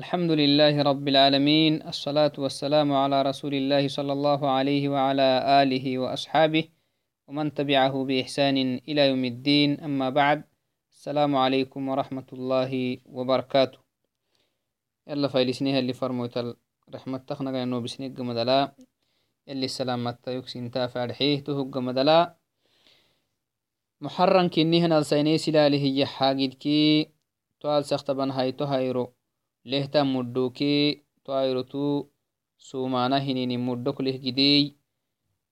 الحمد لله رب العالمين الصلاة والسلام على رسول الله صلى الله عليه وعلى آله وأصحابه ومن تبعه بإحسان إلى يوم الدين أما بعد السلام عليكم ورحمة الله وبركاته يلا فايلسنيها اللي فرموت رحمة تخنق إنه بسنيق مدلا اللي السلامة يكسين تافع رحيه تهق مدلا محرن كنيها نالسيني سلاله هي حاجد كي توال سختبان هايتو هايرو lehtan muddoke to ayrotu sumana hinini muddok leh gidey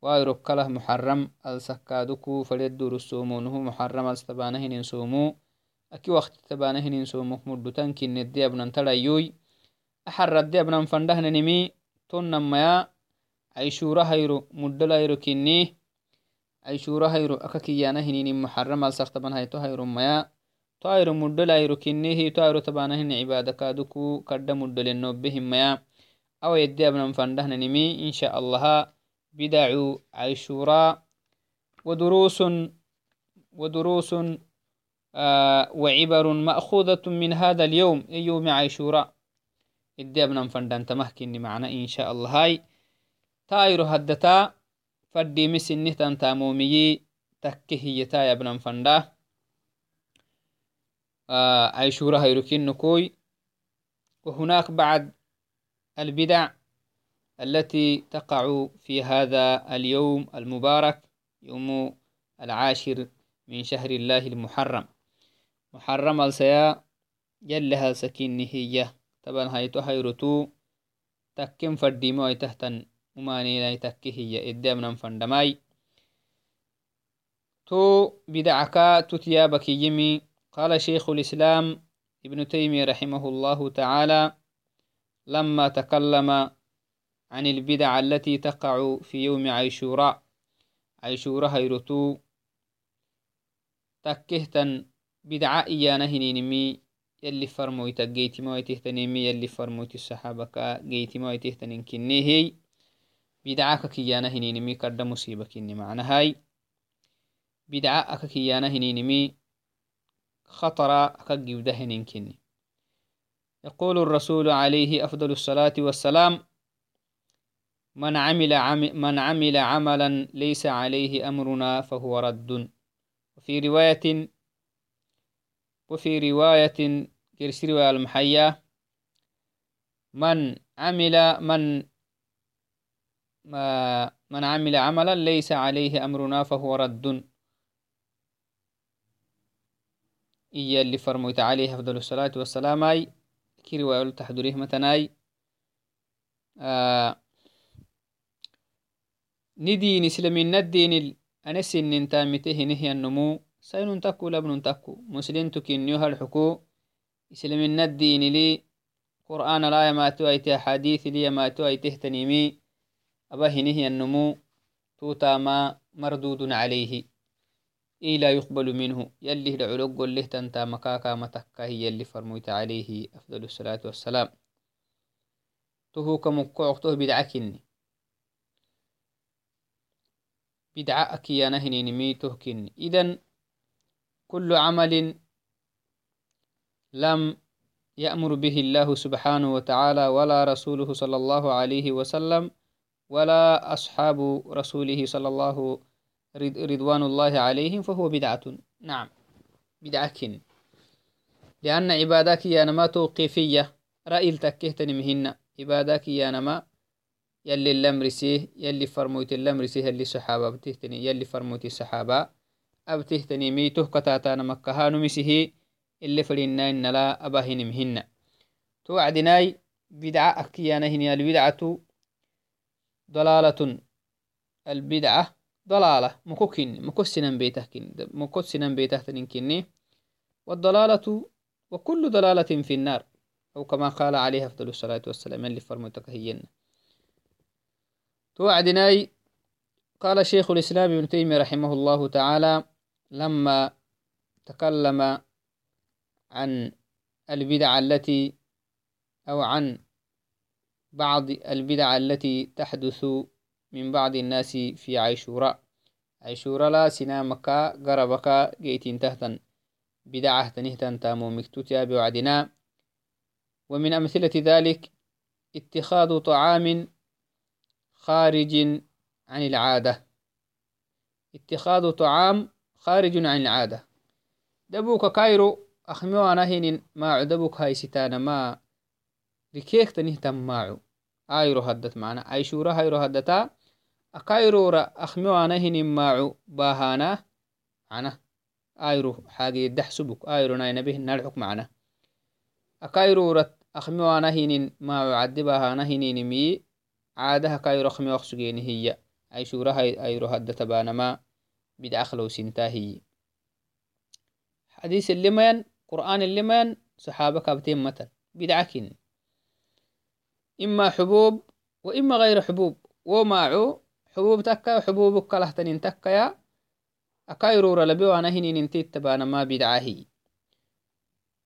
wairo kalah muxaram alsakaduku fared duru somonuhu muxaram alstabana hinin somu aki wakti tabana hinin somuk muddutan kinedde abnan tarayoy axaradde abnan fandahnanimi tonnamaya aishura hayro muddala hayro kinni aishura hayro aka kiyana hinini muxaram alsaktaban hayto hayro طائر مدل أي ركنيه طائر تبانه عبادة كادوكو كد مدل النوبهم بهم أو يدي أبن فنده ننمي إن شاء الله. بدعو عيشورا. ودروس ودروس آه، وعبر مأخوذة من هذا اليوم. أي يوم عيشورا. يدي أبن فنده أنت مهكيني معنا. إن شاء الله. هاي. طائر هدتا. فدي مسنه تنتا مومي تكهي يا ابن فنده عيشورة هيروكين نكوي. وهناك بعد البدع التي تقع في هذا اليوم المبارك يوم العاشر من شهر الله المحرم. محرم السيا يلها سكين هي طبعا هيتو هيروتو تكم فرديمو أي تحتن ومانينا تكي هي. إدامنا فندماي. تو بدعكا تتيابك يمي. قال شيخ الإسلام ابن تيمية رحمه الله تعالى لما تكلم عن البدع التي تقع في يوم عيشوراء عيشوراء هيرتو تكهتن بدعة إيانا هنينمي يلي فرمويتا جيتي ما يتهتنيمي يلي فرمويت الصحابة كا جيتي ما يتهتنين كني هي بدعة كيانا هنينمي كرد مصيبة كني معنى هاي. بدعة أككيانا هنينمي خطر كجيوده ننكني يقول الرسول عليه أفضل الصلاة والسلام من عمل عم من عمل عملا ليس عليه أمرنا فهو رد. وفي رواية وفي رواية كرس رواية المحية من عمل من من عمل عملا ليس عليه أمرنا فهو رد. إيا اللي فرموت عليه أفضل الصلاة والسلام أي كي رواية تحضريه متناي. آه ندين إسلامين ندين أنسين ننتامته نهي النمو. سين تكو لبن تكو مسلم تكينيوها الحكو. إسلامين ندين لي. قرآن لا يماتو أيته حديث لي يماتو أيته تنيمي أبا هنه النمو. توتا ما مردود عليه. لا يقبل منه. يلي دعلوق قل له تنتا مكاكا متكا هي اللي فرميت عليه أفضل الصلاة والسلام. تهو كمقعقته بدعكني بدعة أكيانا هنين ميته كني. إذن كل عمل لم يأمر به الله سبحانه وتعالى ولا رسوله صلى الله عليه وسلم ولا أصحاب رسوله صلى الله عليه وسلم رضوان الله عليهم فهو بدعة. نعم. بدعة كن. لأن عبادك يا نما توقيفية. رأي تكهتني مهن. عبادك يا نما يلي اللمرسيه يلي فرموت اللمرسيه يلي صحابة بتهتني يلي فرموت الصحابة أبتهتني ميته كتاتانا مكهانو مسيه اللي فرينا إن لا أباهن مهن. توعدناي بدعة أكيانا هني البدعة ضلالة البدعة ضلالة مكوكين مكوسنا بيته كن مكوسنا بيته تنكني والضلالة وكل ضلالة في النار. أو كما قال عليه أفضل الصلاة والسلام اللي فرمتك هينا توعدناي قال شيخ الإسلام ابن تيمية رحمه الله تعالى لما تكلم عن البدع التي أو عن بعض البدع التي تحدث من بعض الناس في عيشوراء عيشورا لا سنامكا قربكا جيتين تهتن. بدعة تنهتن تامو مكتوتيا بوعدنا. ومن أمثلة ذلك اتخاذ طعام خارج عن العادة. اتخاذ طعام خارج عن العادة. دبوك كايرو أخميو أنا هين ما دبوك هاي ستانا ما ركيك تنه تماعو آيرو هدت معنا. عيشورة هايرو هدتا. أكايرورا أخميو أنا هين ماعو باهانا عنا آيرو حاجة دحسبك آيرو ناينا به نرحك معنا. أكايرورا أخميو أنا هين ماعو عدي باهانا هين مي عادها كايرو أخميو أخسجيني هي. عيشورة هاي آيرو هدت بانما بدأخلو سنتاهي حديث اللمين قرآن اللمين صحابة حبوب تكا وحبوب كلهتنين تكا يا. أكايرور لبي وأنا هنين تبانا ما بدعاهي.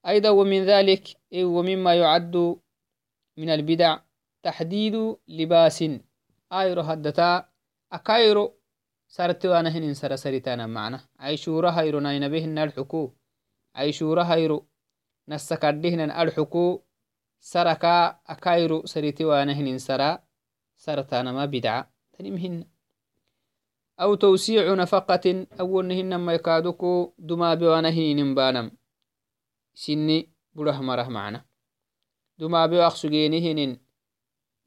أيضا ومن ذلك ومما يعد من البدع تحديد لباس. آيرو هدتا. أكايرو سرتي وأنا هنين سرسرتانا معنا. عيشورا هيرو ناينا بهن ألحكو. عيشورا هيرو نسكدهن ألحكو. سركا أكايرو سريتي وأنا هنين سرا سرتانا ما بدعة تنمهن أو توسيع نفقة أولهن ما يكادوكو دما بوانا هنين بانم. سني بره مره معنا. دما بواق سجينهن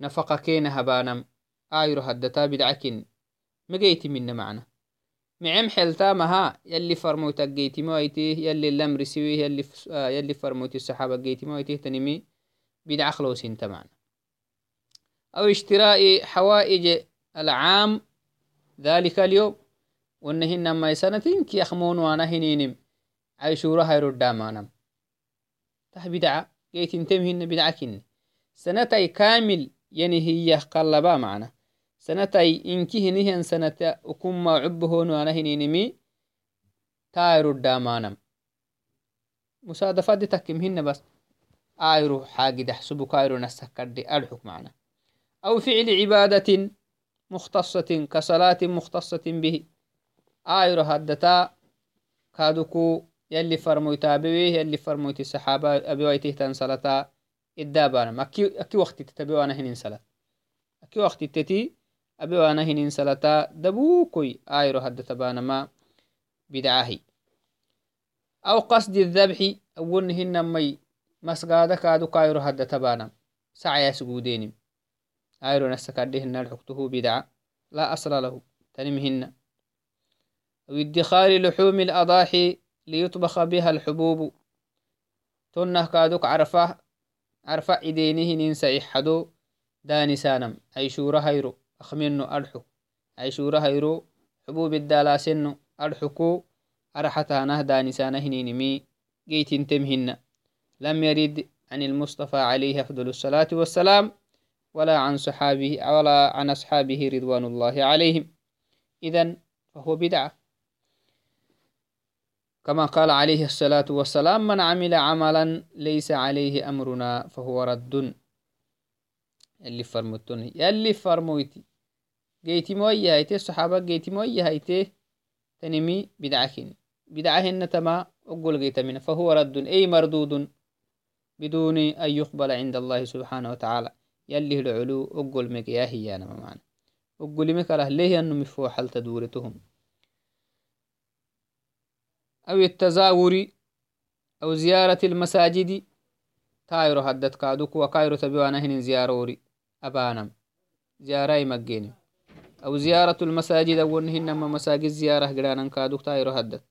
نفقة كين هبانم آيرو هدتا بدعكن. مجيتي منا معنا. معم حلتا مها. يلي فرموتا جيتي مويتي. يلي الأمر سويه يلي آه يلي فرموتي الصحابة جيتي مويتي. تنمي بدع خلوس انت معنا أو اشتراء حوائج العام ذلك اليوم. ونهن ما سنتين كي يخمون وأنا هنينم. عيشورة هيرو دامانم. تح بدعة جيت انتمهن بدعكن. سنتي كامل يعني هي قلبا معنا. سنتي إنكي هنهن سنة أكما عبهون وأنا هنينمي. تايرو دامانم. مصادفات دي تكمهن بس. آيرو حاجة دحسبو كايرو نسكردي أرحك معنا. أو فعل عبادة مختصة كصلاة مختصة به. آيرو هدتا كادوكو يلي فرمويتا بيه يلي فرمويتي الصحابة أبي ويتيه تنسلتا إدابانا أكي, أكي وقت تتبي وأنا هنين سلات أكي وقت تتي أبي وأنا هنين سلتا دبوكوي آيرو هدتا بانا ما بدعاهي. أو قصد الذبح أولهن مي. مسقادة كادو كايرو هدتا بانا سعيا سجودينم آيرو نسكادهن الحكته بدعة لا أصل له تنمهن. أو ادخار لحوم الأضاحي ليطبخ بها الحبوب. تنه كادوك عرفه عرفة عدينه ننسى إحدو. داني سانم عيشورة هيرو أخمينو أرحو. عيشورة هيرو حبوب الدالاسنو أرحكو. أرحتها نه داني سانه نينمي جيت تمهن لم يرد عن المصطفى عليه أفضل الصلاة والسلام. ولا عن صحابه ولا عن أصحابه رضوان الله عليهم. إذا فهو بدعة. كما قال عليه الصلاة والسلام من عمل عملا ليس عليه أمرنا فهو رد. اللي فرمتوني يلي فرمويتي. جيتي موية هايتي الصحابة جيتي موية هايتي تنمي بدعكين. بدعهن تما أقول جيت من فهو رد. أي مردود بدون أن يقبل عند الله سبحانه وتعالى. يلي العلو أقول مكياهي يا نما معنا. أقول مكره ليه أنه مفوحل تدورتهم أو التزاور أو زيارة المساجد. تايرو هدت كادوك وكايرو تبيوانا هن زياروري. أبانم زيارة مجيني أو زيارة المساجد أو ما مساجد زيارة قرانا كادوك تايرو هدت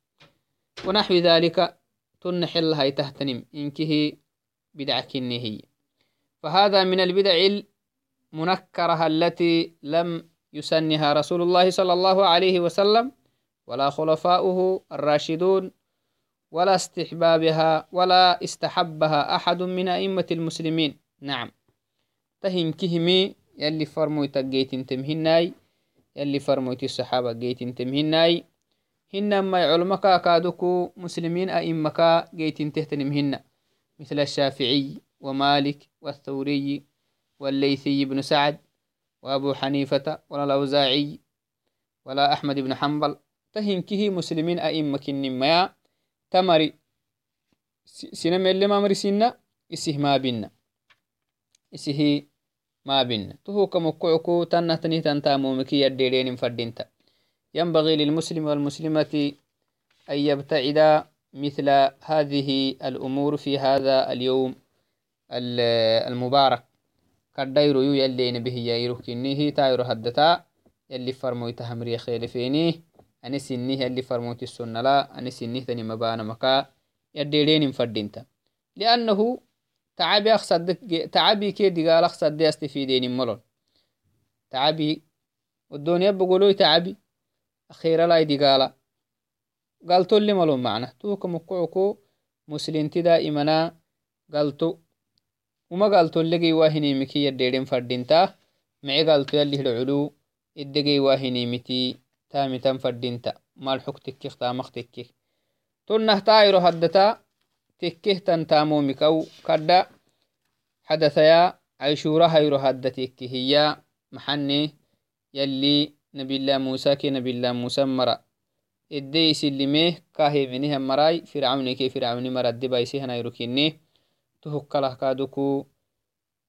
ونحو ذلك تنحل هاي تهتنم إنكه بدعة هي. فهذا من البدع المنكرة التي لم يسنها رسول الله صلى الله عليه وسلم ولا خلفاؤه الراشدون ولا استحبابها ولا استحبها أحد من أئمة المسلمين. نعم. تهم كهمي يلي فرمويت جيت تمهناي يلي فرمويت الصحابة جيت تمهناي. هنما علمك كادوكو مسلمين أئمك جيت تهتنمهن مثل الشافعي ومالك والثوري والليثي بن سعد وأبو حنيفة ولا الأوزاعي ولا أحمد بن حنبل. تهنكه مسلمين أئمة كنما تمري سينما اللي ما مري سنة اسه ما بنا isihi مابن تهو كمكعكو تنتني تنتامومكي يديرين فردينتا. ينبغي للمسلم والمسلمة أن يبتعد مثل هذه الأمور في هذا اليوم. المبارك. كدايرو يو يلي نبه يايرو كنيه تايرو هدتا يلي فرمويت همري خير فيني. أني سنيه يلي فرمويت السنة لا. أني سنيه تاني مبانا مكا. يديرين فردينتا لأنه تعبي أقصد تعبي كي دقال أقصد دي أستفيدين ملون تعبي. والدنيا بقولوا تعبي. أخيرا لا دقالا قالتو اللي ملون معنا. توك مكوكو. مسلمتي دائمنا قالتو وما قالتو اللي واهني مكي يديرين فردينتا معي قالتو يلي العلو إدقي واهني متي تامي تم فردينتا مال حك تكيخ تامخ تكيخ تنه تايرو هدتا تكيه تنتامومك أو كدا حدثيا عيشورة هيرو هدتك هي محني يلي نبي الله موسى كي نبي الله موسى مرا إدي هنا تهكله كادوكو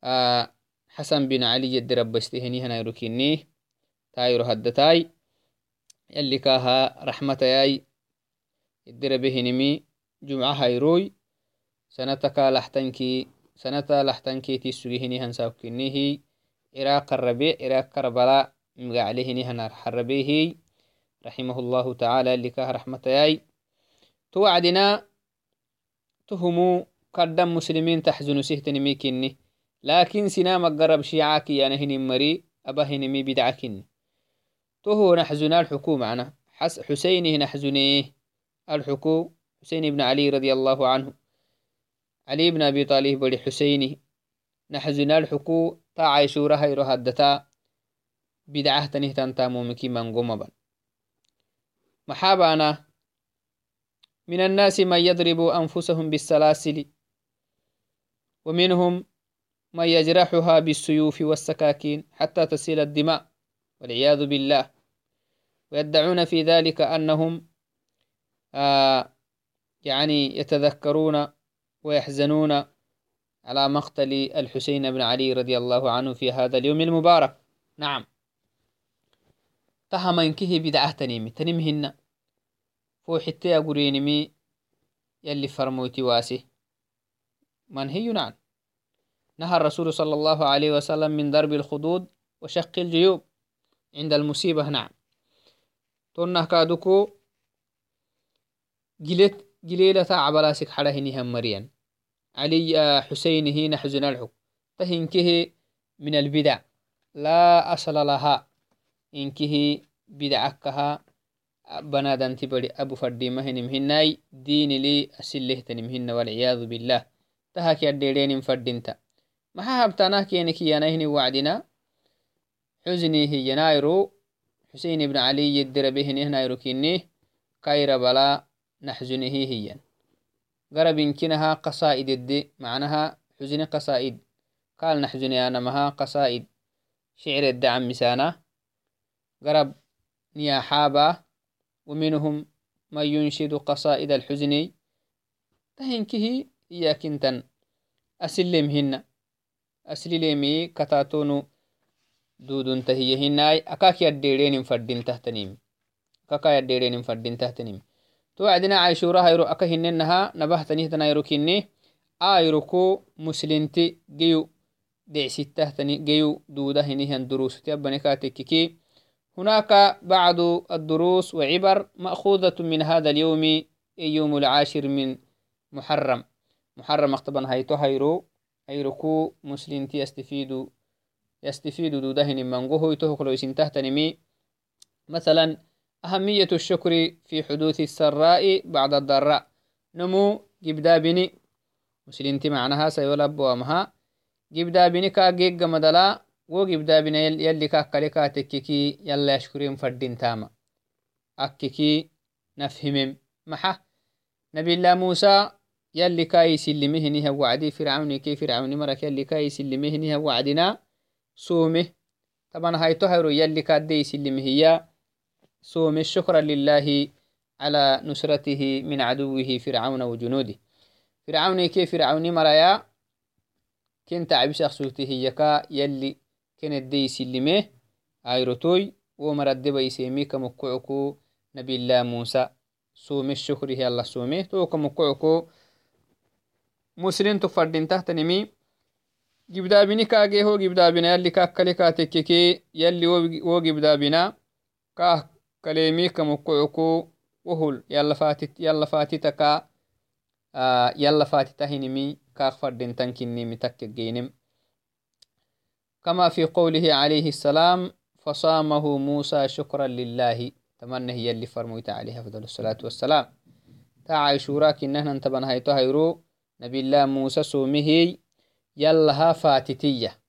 آه حسن بن علي يد ربستهني هنا يروكيني تايرو هدتاي يلي كاها رحمة ياي الدربهنمي جمعة هيروي سنتكا لحتنكي سنتا لحتنكي تسويهني هنساوكنيه عراق الربيع عراق كربلاء مقعلهني هنار حربيه رحمه الله تعالى اللي كاه رحمة ياي توعدنا تهمو تحزن سهتني ميكني لكن سنا مقرب شيعاكي يعني هني مري أبا هني مي بدعكني تهو نحزنا الحكومة أنا حسينه نحزنيه الحكو حسين بن علي رضي الله عنه. علي بن أبي طالب بڑي حسيني. نحزنا الحكو. تا عيشورة هيرو هدتا. بدعة تنه تنتامو مكي من قمبا محابانا. من الناس من يضرب أنفسهم بالسلاسل. ومنهم من يجرحها بالسيوف والسكاكين حتى تسيل الدماء والعياذ بالله. ويدعون في ذلك أنهم آه يعني يتذكرون ويحزنون على مقتل الحسين بن علي رضي الله عنه في هذا اليوم المبارك. نعم. تهم إنكه بدعة تنيمي تنمهن. فو حتى أقرينمي يلي فرموتي واسي. منهي نعم. نهى الرسول صلى الله عليه وسلم من ضرب الخدود وشق الجيوب عند المصيبة نعم. تنه كادوكو جلت جليلة عبلاسك حرهني هم مريان. علي آه، حسين هي نحزن الحق تهنكه من البدع. لا أصل لها. إنكه بدعكها بنادن تبري أبو فردي مهن مهناي. دين لي أسله تنمهن والعياذ بالله. تهاك يديرين فردينتا ما هبتنا كينك ينهن وعدنا حزني هي ينايرو. حسين بن علي يدر به نايرو كيني. كاير بلا نحزنه هي قرب كنها قصائد الدي معناها حزن قصائد. قال نحزني أنا مها قصائد. شعر الدعم مسانا قرب نيا حابة ومنهم من ينشد قصائد الحزن تهنكه إياك انتن أسلمهن. أسلمي كتاتونو دودون تهيهناي أكاك يديرين فردين تحتنيم أكاك يديرين فردين تحتنيم توعدنا عيشورا هيرو أكا هننها نبهتني تنايرو كني آيروكو مسلنتي جيو دع ستة تني جيو دودة هنيهن دروس تيبني كاتككي هناك بعض الدروس وعبر مأخوذة من هذا اليوم يوم العاشر من محرم. محرم اختبن هيتو هيرو هيروكو مسلنتي يستفيدوا يستفيدوا دودهن من قهو يتوهكلو يسنتهتنمي مثلا أهمية الشكر في حدوث السراء بعد الضراء. نمو جبدا بني. مسلمتي معناها سيولب وامها جبدا بني كا جيج مدلا و جبدا بني يلي كا كاليكا تككي. يلا يشكرين فردين تاما. أككي نفهمم محا. نبي الله موسى يلي كاي سلمهنها وعدي فرعوني كي فرعوني مرك يلي كاي سلمهنها وعدنا سومه. طبعا هاي تهرو يلي كادي سلمهيا صوم الشكر لله على نصرته من عدوه فرعون وجنوده. فرعون كيف فرعون مرايا ken tacbisaq sugti hiyaka yalli kenedeysilimeh ayrotoy wo maradeba isemika mukucuku nabilah musa sume shukrihi allah sume toka mukucuku muslimtu fadintahtanimi gibdaabini kaageho gibdaabina yalli kaakkale kaatekkeke yalli wo gibdaabina kaah kaleemika mukucuku wohul yalla faatitaka yalla faatitahinimi kaak fadintan kinimi takkegeynem كما في قوله عليه السلام فصامه موسى شكرا لله تمنى هي اللي فرميت عليه أفضل الصلاة والسلام تا شوراك إنهنا انتبن هيتو هيرو نبي الله موسى سومه يلها فاتتية.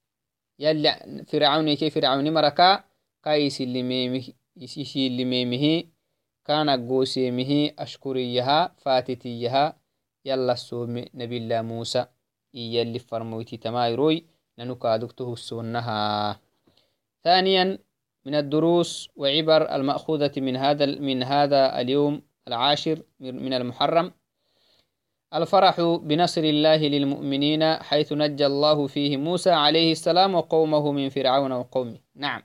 يلا فرعوني كي فرعوني مركا. كايس اللي ميمه يسيشي اللي ميمه؟ كان قوسيمه أشكريها فاتتيها. يلا السوم نبي الله موسى. إيا اللي فرمويتي تمايروي. ننكادكته السنها ثانيا من الدروس وعبر المأخوذة من هذا من هذا اليوم العاشر من المحرم. الفرح بنصر الله للمؤمنين حيث نجى الله فيه موسى عليه السلام وقومه من فرعون وقومه. نعم.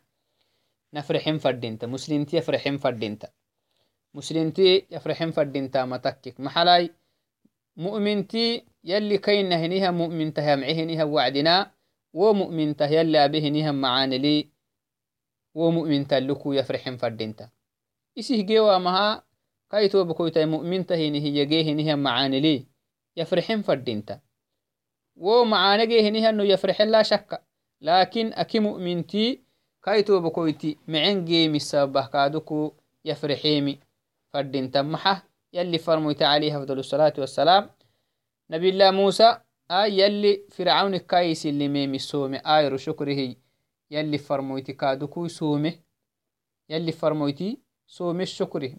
نفرحين فردينتا مسلمتي يفرحين فردينتا مسلمتي يفرحين فردينتا متكك. محلاي مؤمنتي يلي كين هنيها مؤمنتها معهنها وعدنا ومؤمنته يلي أبهنها معاني لي ومؤمنتا لكو يفرحين فردينتا إسيه جيوا مها كايتو بكويتا مؤمنته هي جيهنها معاني لي. فردينتا. ومعاني جيهنها إنه يفرحين لا شك. لكن أكي مؤمنتي كايتو بكويتي معين جيمي السبه كادوكو يفرحيمي فردينتا. محه يلي فرميت عليه أفضل الصلاة والسلام. نبي الله موسى آي يلي فرعون كايس اللي ميمي سومي آيرو شكره. يلي فرمويتي كادوكو سومي يلي فرمويتي سومي الشكره.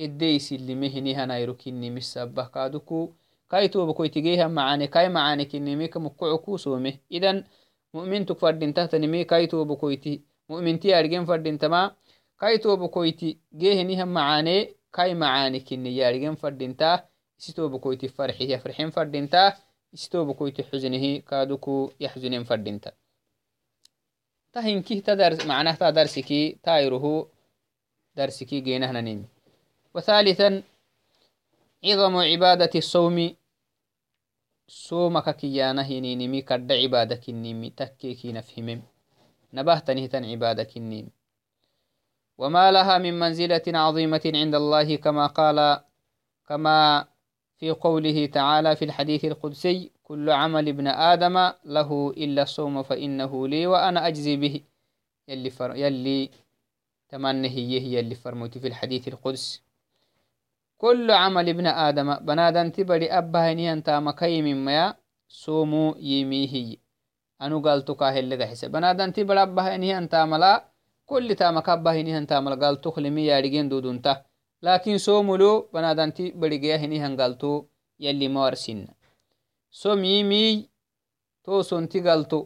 محا يلي كايتو بكويت موسى الديس اللي مهني هنايرو كني مسبه كادوكو كايتو بكويت جيها معاني كاي معاني كني ميك مكعكو سومي إذن مؤمن تكفردين تحت نمي كايتو بكويتي مؤمنتي أرجين فردين تما كايتو بكويتي جيهني هم معاني كاي معاني كني يارجين فردينتا استو بكويتي فرحي فرحين فردينتا استو بكويتي حزنه كادوكو يحزنين فردينتا وثالثا عظم عبادة الصوم. صومك كيانا هنينمي كد عبادك النيمي تكيكي نفهمم نبهتني تن عبادك النيمي وما لها من منزلة عظيمة عند الله كما قال كما في قوله تعالى في الحديث القدسي كل عمل ابن آدم له إلا الصوم فإنه لي وأنا أجزي به. يلي, فر... يلي هي اللي فرموت في الحديث القدس. كل عمل ابن آدم بنادن تبري أبا هني أنت مكي مما صوموا يميه أنو قالتو كاهل لغا حسب بنادن تبري أبا هني أنت ملا كل تامك أبهني تامل قال تخلمي يارجين دودونتا لكن سوملو بنادنتي بديجيا هني هنقالتو يلي مارسين سوم يمي تو سنتي قالتو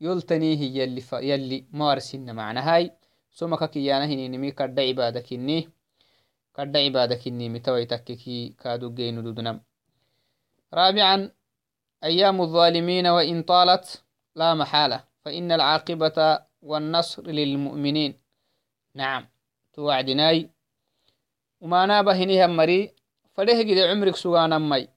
يلتني هي يلي ف... يلي مارسين معنى هاي سومك كيانا هني نمي كرد عبادك كرد عبادك إني متوي تككي كادو جين دودنم. رابعا أيام الظالمين وإن طالت لا محالة فإن العاقبة والنصر للمؤمنين. نعم توعدناي. وما نابه هنيها مري فده جد عمرك سوغانا مي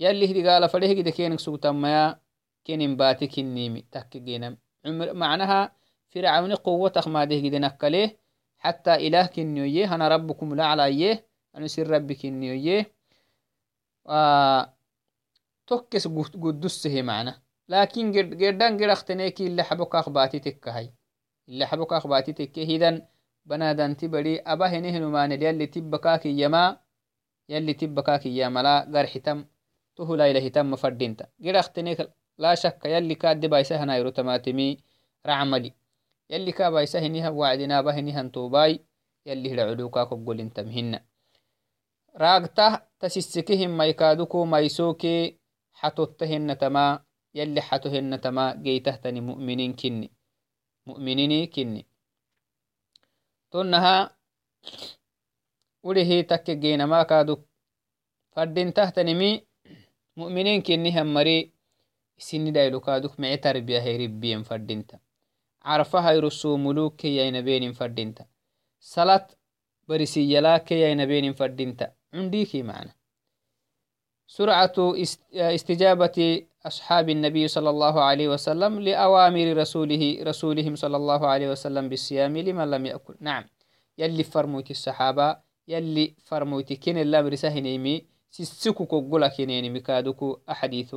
يلي هدي قال فده جد كينك سوغتا ميا كين باتك النيمي تحكينا عمر معناها فرعون قوة ما ده جد نكله حتى إله كنيويه أنا ربكم لا عليه أنا سر ربك كنيويه آه تكس قدسه معنا. لكن قردان قرختنيكي اللي حبوك أخباتي تكهي اللي حبوك أخباتي تكة. إذن بنادان تبري أبا هنهن مان يلي تبكاك يما يلي تبكاك يما. لا قرحتم تهلا إليه تم فردينتا قرختنيك لا شك يلي كاد بايسه نايرو تماتمي رعملي. يلي كا بايسه هنها وعدنا بهنها توباي يلي هلعلوكا كقول انت مهنا راقته تسسكهم ميكادوكو ميسوكي حتوتهن تما يلي حتهن تما جيتهتني مؤمنين كني. مؤمنيني كني. تنها وليه تك جينا ما كادو فردين تهتنمي مؤمنين كنهم مري سن دايلو كادوك معي تربية هي ربين فردينتا عرفها كي ينبين فردينتا. صلاة برسيلا كي ينبين فردينتا. عنديكي معنا سرعة استجابة أصحاب النبي صلى الله عليه وسلم لأوامر رسوله رسولهم صلى الله عليه وسلم بالصيام لمن لم يأكل. نعم. يلي فرموت الصحابة يلي فرموت كن اللامر سهنيمي سيسكو كوغولا كنيني مكادوكو أحاديث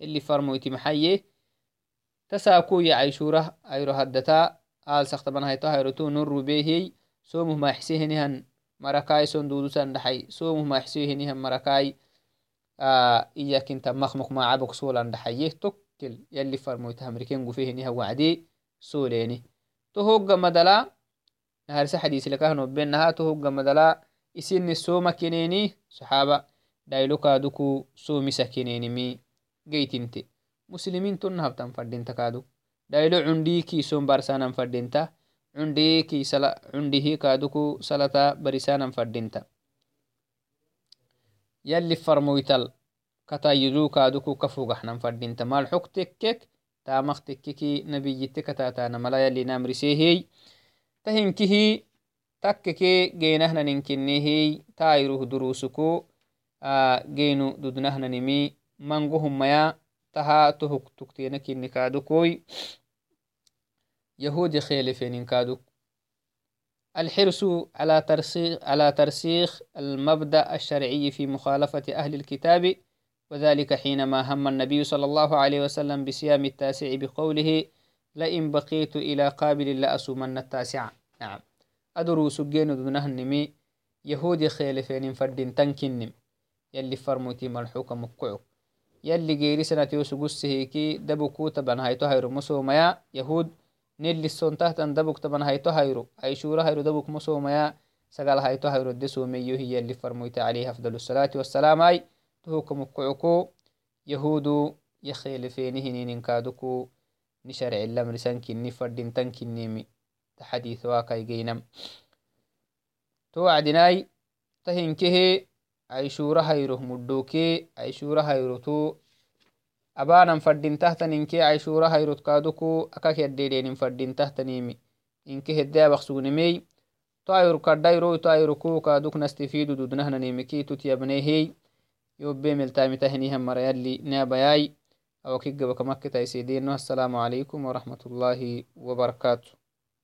اللي تساكو يعيشوره أيرو هدتا آل سختبان هايتو هايروتو نور بيهي سومه ما حسيهنهن مركاي سون دودوسان دحي سومه ما حسيهنهن مركاي iyakinta makmuk macabok solan dhaxayeh tokkel yalli farmoyta hamriken gufehiniha wacdi soleni to hogga madala naharisa xadiisilekahnobenaha to hogga madala isini soma keneni saxaaba dhaylokaduku somisa kenenimi geytinte musliminton nahabtan fadinta kadu dhaylo cundiki som barsanan fadinta. Cundiki cundihi kaduku salata barisanan fadinta. يلي فرمويتل كتايدو كادوكو كفوغحنا فردينتا مال حق تكك تامخ تككي نبيتك تاتانا ملا يلي نامرسيهي تهنكه تككي جينهنا ننكنيهي تايروه دروسكو آه جينو دودنهنا تها تهك تكتينك النكادوكوي يهود خيلفين كادوك الحرص على ترسيخ على ترسيخ المبدأ الشرعي في مخالفة أهل الكتاب وذلك حينما هم النبي صلى الله عليه وسلم بصيام التاسع بقوله لئن بقيت إلى قابل لأصومن التاسع نعم. أدرو سجين دونه النمي يهودي خيلفين فردين تنكنم. يلي فرموتي ملحوك مقعو يلي جيري سنة يوسو قسهيكي دبو كوتا بنهايتو هيرو مسوميا يهود nillissontahtan dabuk taban hayto hayro aishura hayro dabuk mosomaya sagal hayto hayro de someyo hiyalli farmoyte alayhi afdal الصلاة والسلام ay tuhuka mukucuko yahudu yakhelefeni hinininkaduku ni sharcilamrisankini fadintankinimi ta xadiث wakaigeynam to wacdinai tahinkehe aishura hayro muddoke aishura hayro to abanan fadintahtaninke aishura hayrot kaduku akak yadedenin fadintahtanimi inke hede abaq sugnimey to ayru kaddairo to ayruku kaduk nastifidu dudnahnanimiki tutyabnehey yobe meltamitahinihan marayalli nabayai awakigabakamakkitaisidino assalamu alaikum warahmatullahi wabarakatu